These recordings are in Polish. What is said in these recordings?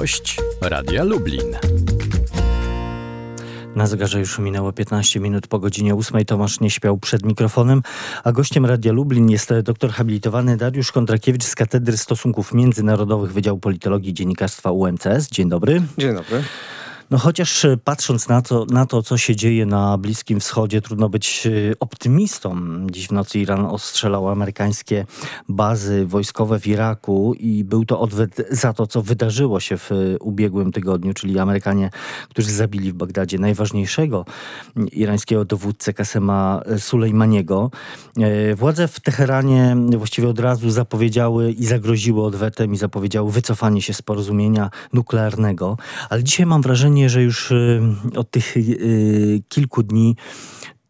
Gość Radia Lublin. Na zegarze już minęło 15 minut po godzinie 8. Tomasz nie śpiał przed mikrofonem, a gościem Radia Lublin jest doktor habilitowany Dariusz Kondrakiewicz z Katedry Stosunków Międzynarodowych Wydziału Politologii i Dziennikarstwa UMCS. Dzień dobry. Dzień dobry. No chociaż e, patrząc na to, na to, co się dzieje na Bliskim Wschodzie, trudno być e, optymistą. Dziś w nocy Iran ostrzelał amerykańskie bazy wojskowe w Iraku i był to odwet za to, co wydarzyło się w e, ubiegłym tygodniu, czyli Amerykanie, którzy zabili w Bagdadzie najważniejszego irańskiego dowódcę Kasema Sulejmaniego. Władze w Teheranie właściwie od razu zapowiedziały i zagroziły odwetem i zapowiedziały wycofanie się z porozumienia nuklearnego. Ale dzisiaj mam wrażenie, wrażenie, że już y, od tych y, kilku dni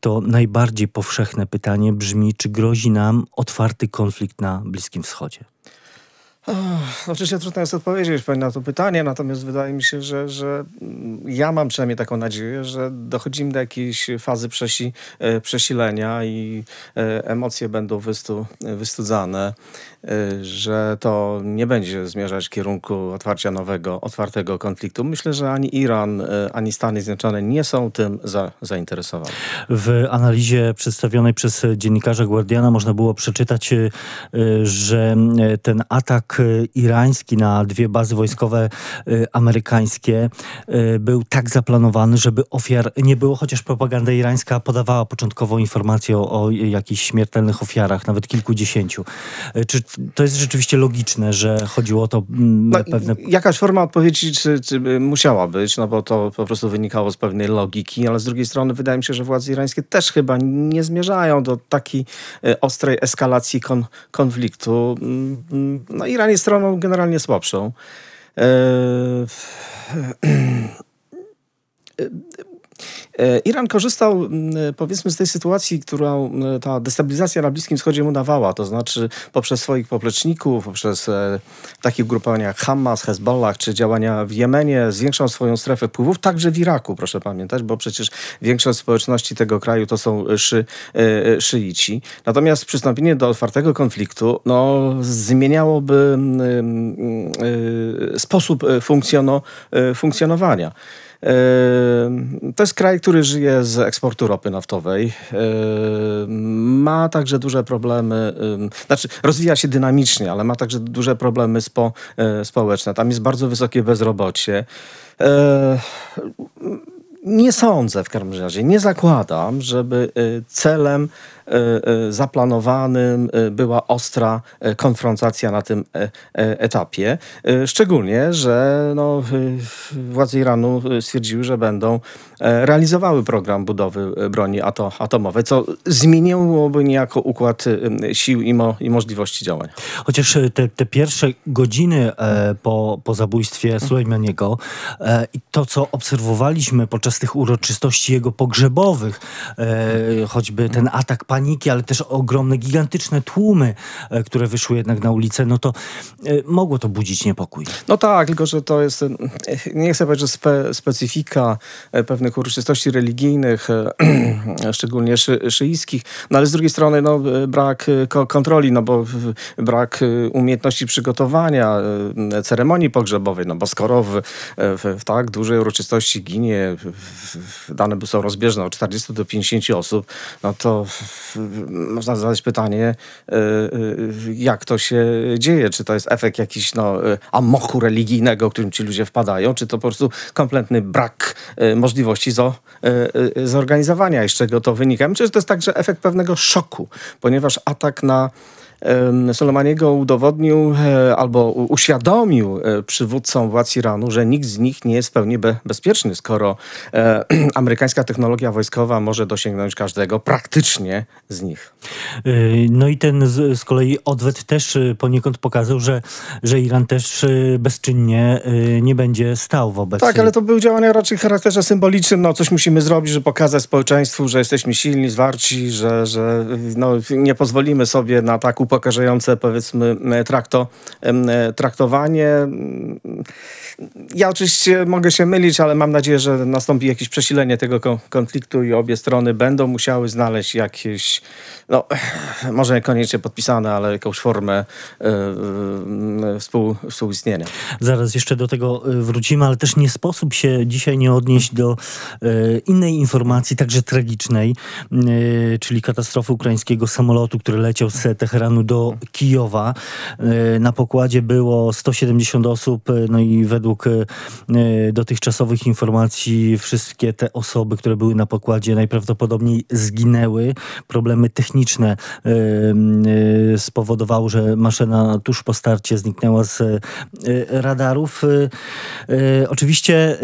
to najbardziej powszechne pytanie brzmi, czy grozi nam otwarty konflikt na Bliskim Wschodzie? Oczywiście trudno jest odpowiedzieć na to pytanie, natomiast wydaje mi się, że, że ja mam przynajmniej taką nadzieję, że dochodzimy do jakiejś fazy przesi, e, przesilenia i e, emocje będą wystu, wystudzane, e, że to nie będzie zmierzać w kierunku otwarcia nowego, otwartego konfliktu. Myślę, że ani Iran, ani Stany Zjednoczone nie są tym za, zainteresowane. W analizie przedstawionej przez dziennikarza Guardiana można było przeczytać, że ten atak irański na dwie bazy wojskowe y, amerykańskie y, był tak zaplanowany, żeby ofiar nie było, chociaż propaganda irańska podawała początkowo informacje o, o jakichś śmiertelnych ofiarach, nawet kilkudziesięciu. Y, czy to jest rzeczywiście logiczne, że chodziło o to mm, no, pewne... Jakaś forma odpowiedzi czy, czy musiała być, no bo to po prostu wynikało z pewnej logiki, ale z drugiej strony wydaje mi się, że władze irańskie też chyba nie zmierzają do takiej ostrej eskalacji kon, konfliktu. Mm, mm, no Iran Jest stroną generalnie słabszą. E, E, Iran korzystał powiedzmy z tej sytuacji, którą ta destabilizacja na Bliskim Wschodzie mu dawała, to znaczy poprzez swoich popleczników, poprzez e, takich ugrupowania jak Hamas, Hezbollah, czy działania w Jemenie, zwiększał swoją strefę wpływów, także w Iraku, proszę pamiętać, bo przecież większość społeczności tego kraju to są szy, e, szyici. Natomiast przystąpienie do otwartego konfliktu no, zmieniałoby sposób funkcjono, funkcjonowania. To jest kraj, który żyje z eksportu ropy naftowej. Ma także duże problemy, znaczy rozwija się dynamicznie, ale ma także duże problemy spo, e, społeczne. Tam jest bardzo wysokie bezrobocie. E, nie sądzę w każdym razie, nie zakładam, żeby e, celem zaplanowanym e, była ostra konfrontacja na tym etapie. Szczególnie, że no, władze Iranu stwierdziły, że będą realizowały program budowy broni atomowej, co zmieniłoby niejako układ sił i, mo i możliwości działania. Chociaż te, te pierwsze godziny po, po zabójstwie Sulejmaniego i to, co obserwowaliśmy podczas tych uroczystości jego pogrzebowych, choćby ten atak paniki, ale też ogromne, gigantyczne tłumy, e, które wyszły jednak na ulicę, no to e, mogło to budzić niepokój. No tak, tylko że to jest, e, nie chcę powiedzieć, że spe, specyfika pewnych uroczystości religijnych, szczególnie szy, no ale z drugiej strony no, brak kontroli, no bo brak umiejętności przygotowania ceremonii pogrzebowej, no bo skoro w, w, w tak dużej uroczystości ginie, dane są rozbieżne od 40 do 50 osób, no to można zadać pytanie, e, e, jak to się dzieje? Czy to jest efekt jakiś no, e, amochu religijnego, którym ci ludzie wpadają, czy to po prostu kompletny brak możliwości zo, zorganizowania, i z czego to wynika? Myślę, że to jest także efekt pewnego szoku, ponieważ atak na Soleimaniego udowodnił albo uświadomił przywódcom władz Iranu, że nikt z nich nie jest w pełni be bezpieczny, skoro e, amerykańska technologia wojskowa może dosięgnąć każdego praktycznie z nich. No i ten z, z kolei odwet też poniekąd pokazał, że, że Iran też bezczynnie nie będzie stał wobec... Tak, ale to były działania raczej w charakterze symbolicznym. No, coś musimy zrobić, żeby pokazać społeczeństwu, że jesteśmy silni, zwarci, że, że no, nie pozwolimy sobie na tak upokarzające, powiedzmy, trakto, traktowanie. Ja oczywiście mogę się mylić, ale mam nadzieję, że nastąpi jakieś przesilenie tego konfliktu i obie strony będą musiały znaleźć jakieś jakieś, no może niekoniecznie podpisane, ale jakąś formę współ, współistnienia. Zaraz jeszcze do tego wrócimy, ale też nie sposób się dzisiaj nie odnieść do innej informacji, także tragicznej, czyli katastrofy ukraińskiego samolotu, który leciał z Teheranu do Kijowa. Na pokładzie było 170 osób, no i według dotychczasowych informacji wszystkie te osoby, które były na pokładzie najprawdopodobniej zginęły. Problemy techniczne spowodowały, że maszyna tuż po starcie zniknęła z radarów. Oczywiście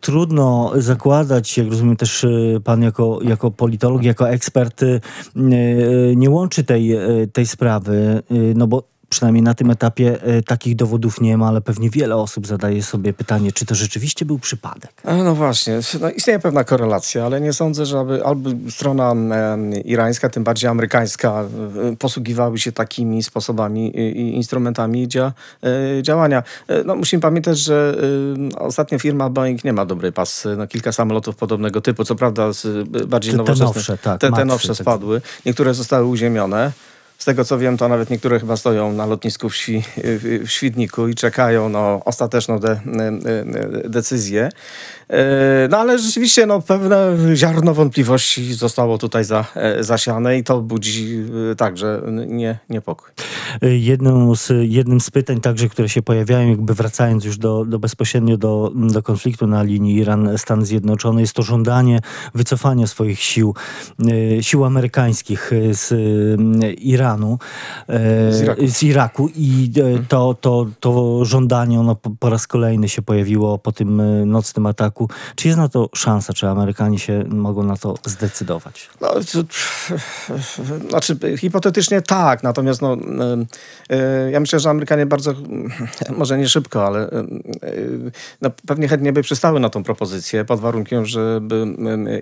trudno zakładać, jak rozumiem też pan jako, jako politolog, jako ekspert, nie łączy tej, tej sprawy, no bo przynajmniej na tym etapie e, takich dowodów nie ma, ale pewnie wiele osób zadaje sobie pytanie, czy to rzeczywiście był przypadek. No właśnie, no, istnieje pewna korelacja, ale nie sądzę, że aby, albo strona e, irańska, tym bardziej amerykańska, e, posługiwały się takimi sposobami i instrumentami dzia, e, działania. E, no, musimy pamiętać, że e, ostatnia firma Boeing nie ma dobrej pasy. No, kilka samolotów podobnego typu, co prawda z, bardziej te, nowoczesne. Te nowsze, tak, te, te nowsze tak. spadły. Niektóre zostały uziemione. Z tego co wiem, to nawet niektóre chyba stoją na lotnisku w, Świ, w Świdniku i czekają na ostateczną de, decyzję. E, no ale rzeczywiście no, pewne ziarno wątpliwości zostało tutaj za, e, zasiane i to budzi e, także nie, niepokój. Jedną z, jednym z pytań także, które się pojawiają, jakby wracając już do, do bezpośrednio do, do konfliktu na linii Iran-Stan Zjednoczony, jest to żądanie wycofania swoich sił, sił amerykańskich z Iranu, z Iraku, z Iraku i to, to, to żądanie ono po, po raz kolejny się pojawiło po tym nocnym ataku czy jest na to szansa? Czy Amerykanie się mogą na to zdecydować? No, to, znaczy, hipotetycznie tak, natomiast no, e, ja myślę, że Amerykanie bardzo, może nie szybko, ale e, no, pewnie chętnie by przystały na tą propozycję, pod warunkiem, żeby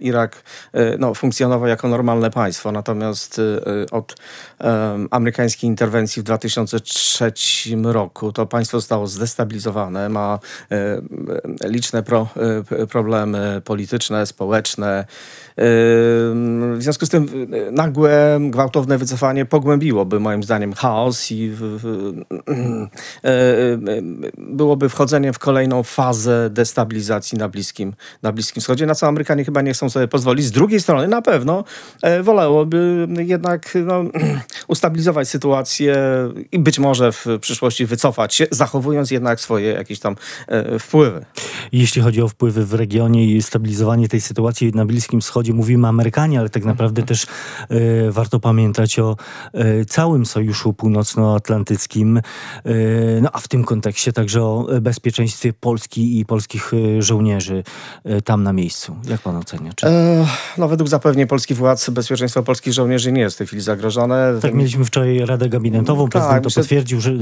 Irak e, no, funkcjonował jako normalne państwo. Natomiast od amerykańskiej interwencji w 2003 roku to państwo zostało zdestabilizowane, ma liczne pro, problemy polityczne, społeczne. W związku z tym nagłe, gwałtowne wycofanie pogłębiłoby moim zdaniem chaos i byłoby wchodzenie w kolejną fazę destabilizacji na Bliskim, na Bliskim Wschodzie, na co Amerykanie chyba nie chcą sobie pozwolić. Z drugiej strony na pewno e, wolałoby jednak no, ustabilizować sytuację i być może w przyszłości wycofać się, zachowując jednak swoje jakieś tam e, wpływy. Jeśli chodzi o wpływy w regionie i stabilizowanie tej sytuacji na Bliskim Wschodzie mówimy Amerykanie, ale tak naprawdę też e, warto pamiętać o e, całym Sojuszu Północnoatlantyckim, e, no a w tym kontekście także o bezpieczeństwie Polski i polskich e, żołnierzy e, tam na miejscu. Jak pan ocenia? Czy... E, no według zapewnień polskich władz bezpieczeństwo polskich żołnierzy nie jest w tej chwili zagrożone. Tak, mieliśmy wczoraj Radę Gabinetową, tak, prezydent tak, to potwierdził, że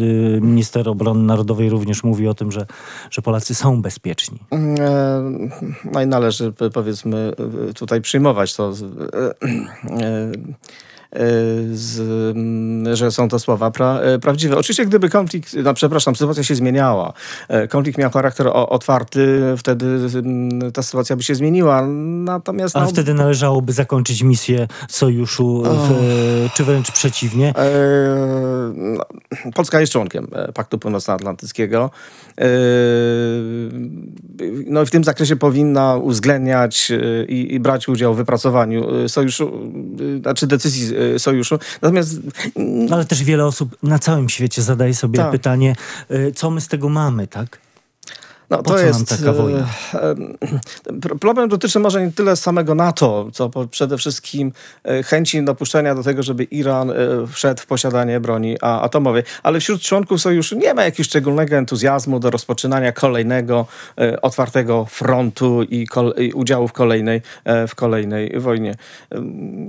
minister obrony narodowej również mówi o tym, że, że Polacy są bezpieczni. Mm, no i należy powiedzmy tutaj przyjmować to. Z, że są to słowa pra, prawdziwe. Oczywiście, gdyby konflikt, no przepraszam, sytuacja się zmieniała, konflikt miał charakter otwarty, wtedy ta sytuacja by się zmieniła. Natomiast. Ale no, wtedy należałoby zakończyć misję sojuszu, w, czy wręcz przeciwnie? E, no, Polska jest członkiem e, Paktu Północnoatlantyckiego. No i w tym zakresie powinna uwzględniać e, i, i, brać udział w wypracowaniu sojuszu, znaczy decyzji sojuszu. Natomiast... Ale też wiele osób na całym świecie zadaje sobie tak. pytanie, co my z tego mamy, tak? No, po to jest taka wojna? Problem dotyczy może nie tyle samego NATO, co przede wszystkim e, chęci dopuszczenia do tego, żeby Iran e, wszedł w posiadanie broni atomowej. Ale wśród członków sojuszu nie ma jakiegoś szczególnego entuzjazmu do rozpoczynania kolejnego e, otwartego frontu i, i udziału w kolejnej, w kolejnej wojnie.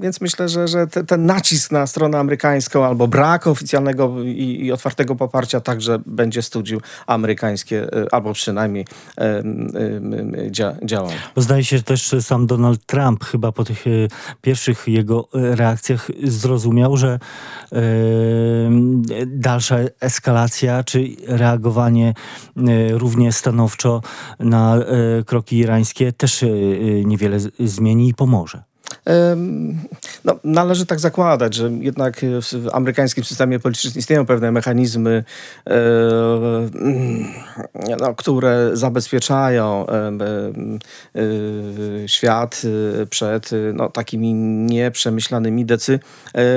Więc myślę, że, że te, ten nacisk na stronę amerykańską albo brak oficjalnego i, i otwartego poparcia także będzie studził amerykańskie, albo przynajmniej przynajmniej dzia działał. Zdaje się też sam Donald Trump chyba po tych e, pierwszych jego e, reakcjach zrozumiał, że dalsza eskalacja czy reagowanie e, równie stanowczo na kroki irańskie też niewiele zmieni i pomoże. No, należy tak zakładać, że jednak w amerykańskim systemie politycznym istnieją pewne mechanizmy, e, no, które zabezpieczają e, e, świat przed no, takimi nieprzemyślanymi decy,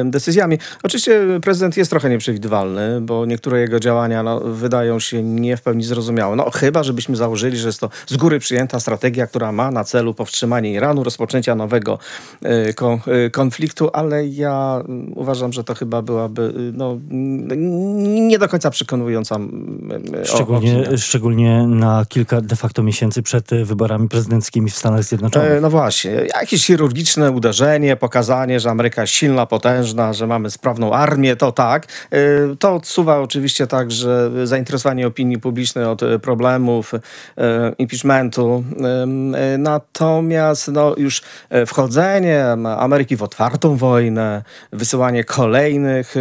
decyzjami. Oczywiście prezydent jest trochę nieprzewidywalny, bo niektóre jego działania no, wydają się nie w pełni zrozumiałe. No, chyba, żebyśmy założyli, że jest to z góry przyjęta strategia, która ma na celu powstrzymanie Iranu, rozpoczęcia nowego konfliktu, ale ja uważam, że to chyba byłaby y, no, nie do końca przekonująca szczególnie, szczególnie na kilka de facto miesięcy przed wyborami prezydenckimi w Stanach Zjednoczonych. E, no właśnie. Jakieś chirurgiczne uderzenie, pokazanie, że Ameryka jest silna, potężna, że mamy sprawną armię, to tak. E, to odsuwa oczywiście także zainteresowanie opinii publicznej od problemów e, impeachmentu. Natomiast no, już wchodzenie Ameryki w otwartą wojnę, wysyłanie kolejnych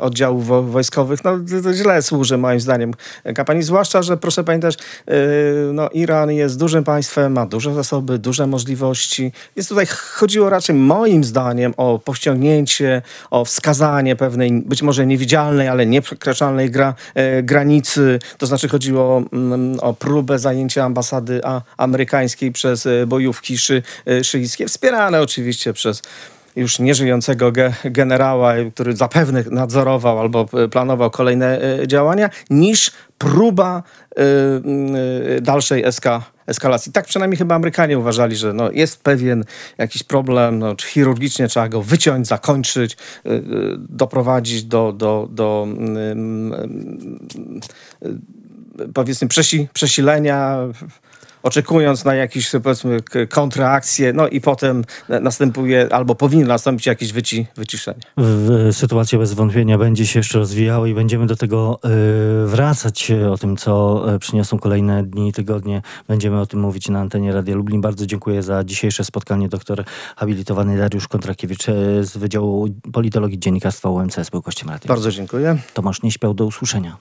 oddziałów wojskowych, no źle służy moim zdaniem kampanii, zwłaszcza, że proszę pamiętać, y, no Iran jest dużym państwem, ma duże zasoby, duże możliwości. Więc tutaj chodziło raczej moim zdaniem o powściągnięcie, o wskazanie pewnej być może niewidzialnej, ale nieprzekraczalnej gra, e, granicy. To znaczy chodziło o próbę zajęcia ambasady amerykańskiej przez e, bojówki szy, e, szyickie, wspierane oczywiście przez już nieżyjącego ge generała, który zapewne nadzorował albo e, planował kolejne e, działania, niż próba y, dalszej eska, eskalacji. Tak przynajmniej chyba Amerykanie uważali, że no, jest pewien jakiś problem, no, czy chirurgicznie trzeba go wyciąć, zakończyć, doprowadzić do, do, do powiedzmy przesi przesilenia oczekując na jakieś powiedzmy kontraakcję, no i potem następuje albo powinno nastąpić jakieś wyci, wyciszenie. Sytuacja bez wątpienia będzie się jeszcze rozwijała i będziemy do tego y, wracać, o tym co y, przyniosą kolejne dni i tygodnie. Będziemy o tym mówić na antenie Radia Lublin. Bardzo dziękuję za dzisiejsze spotkanie. Doktor habilitowany Dariusz Kontrakiewicz y, z Wydziału Politologii Dziennikarstwa UMCS był gościem radia. Bardzo dziękuję. Tomasz nie śpiał do usłyszenia.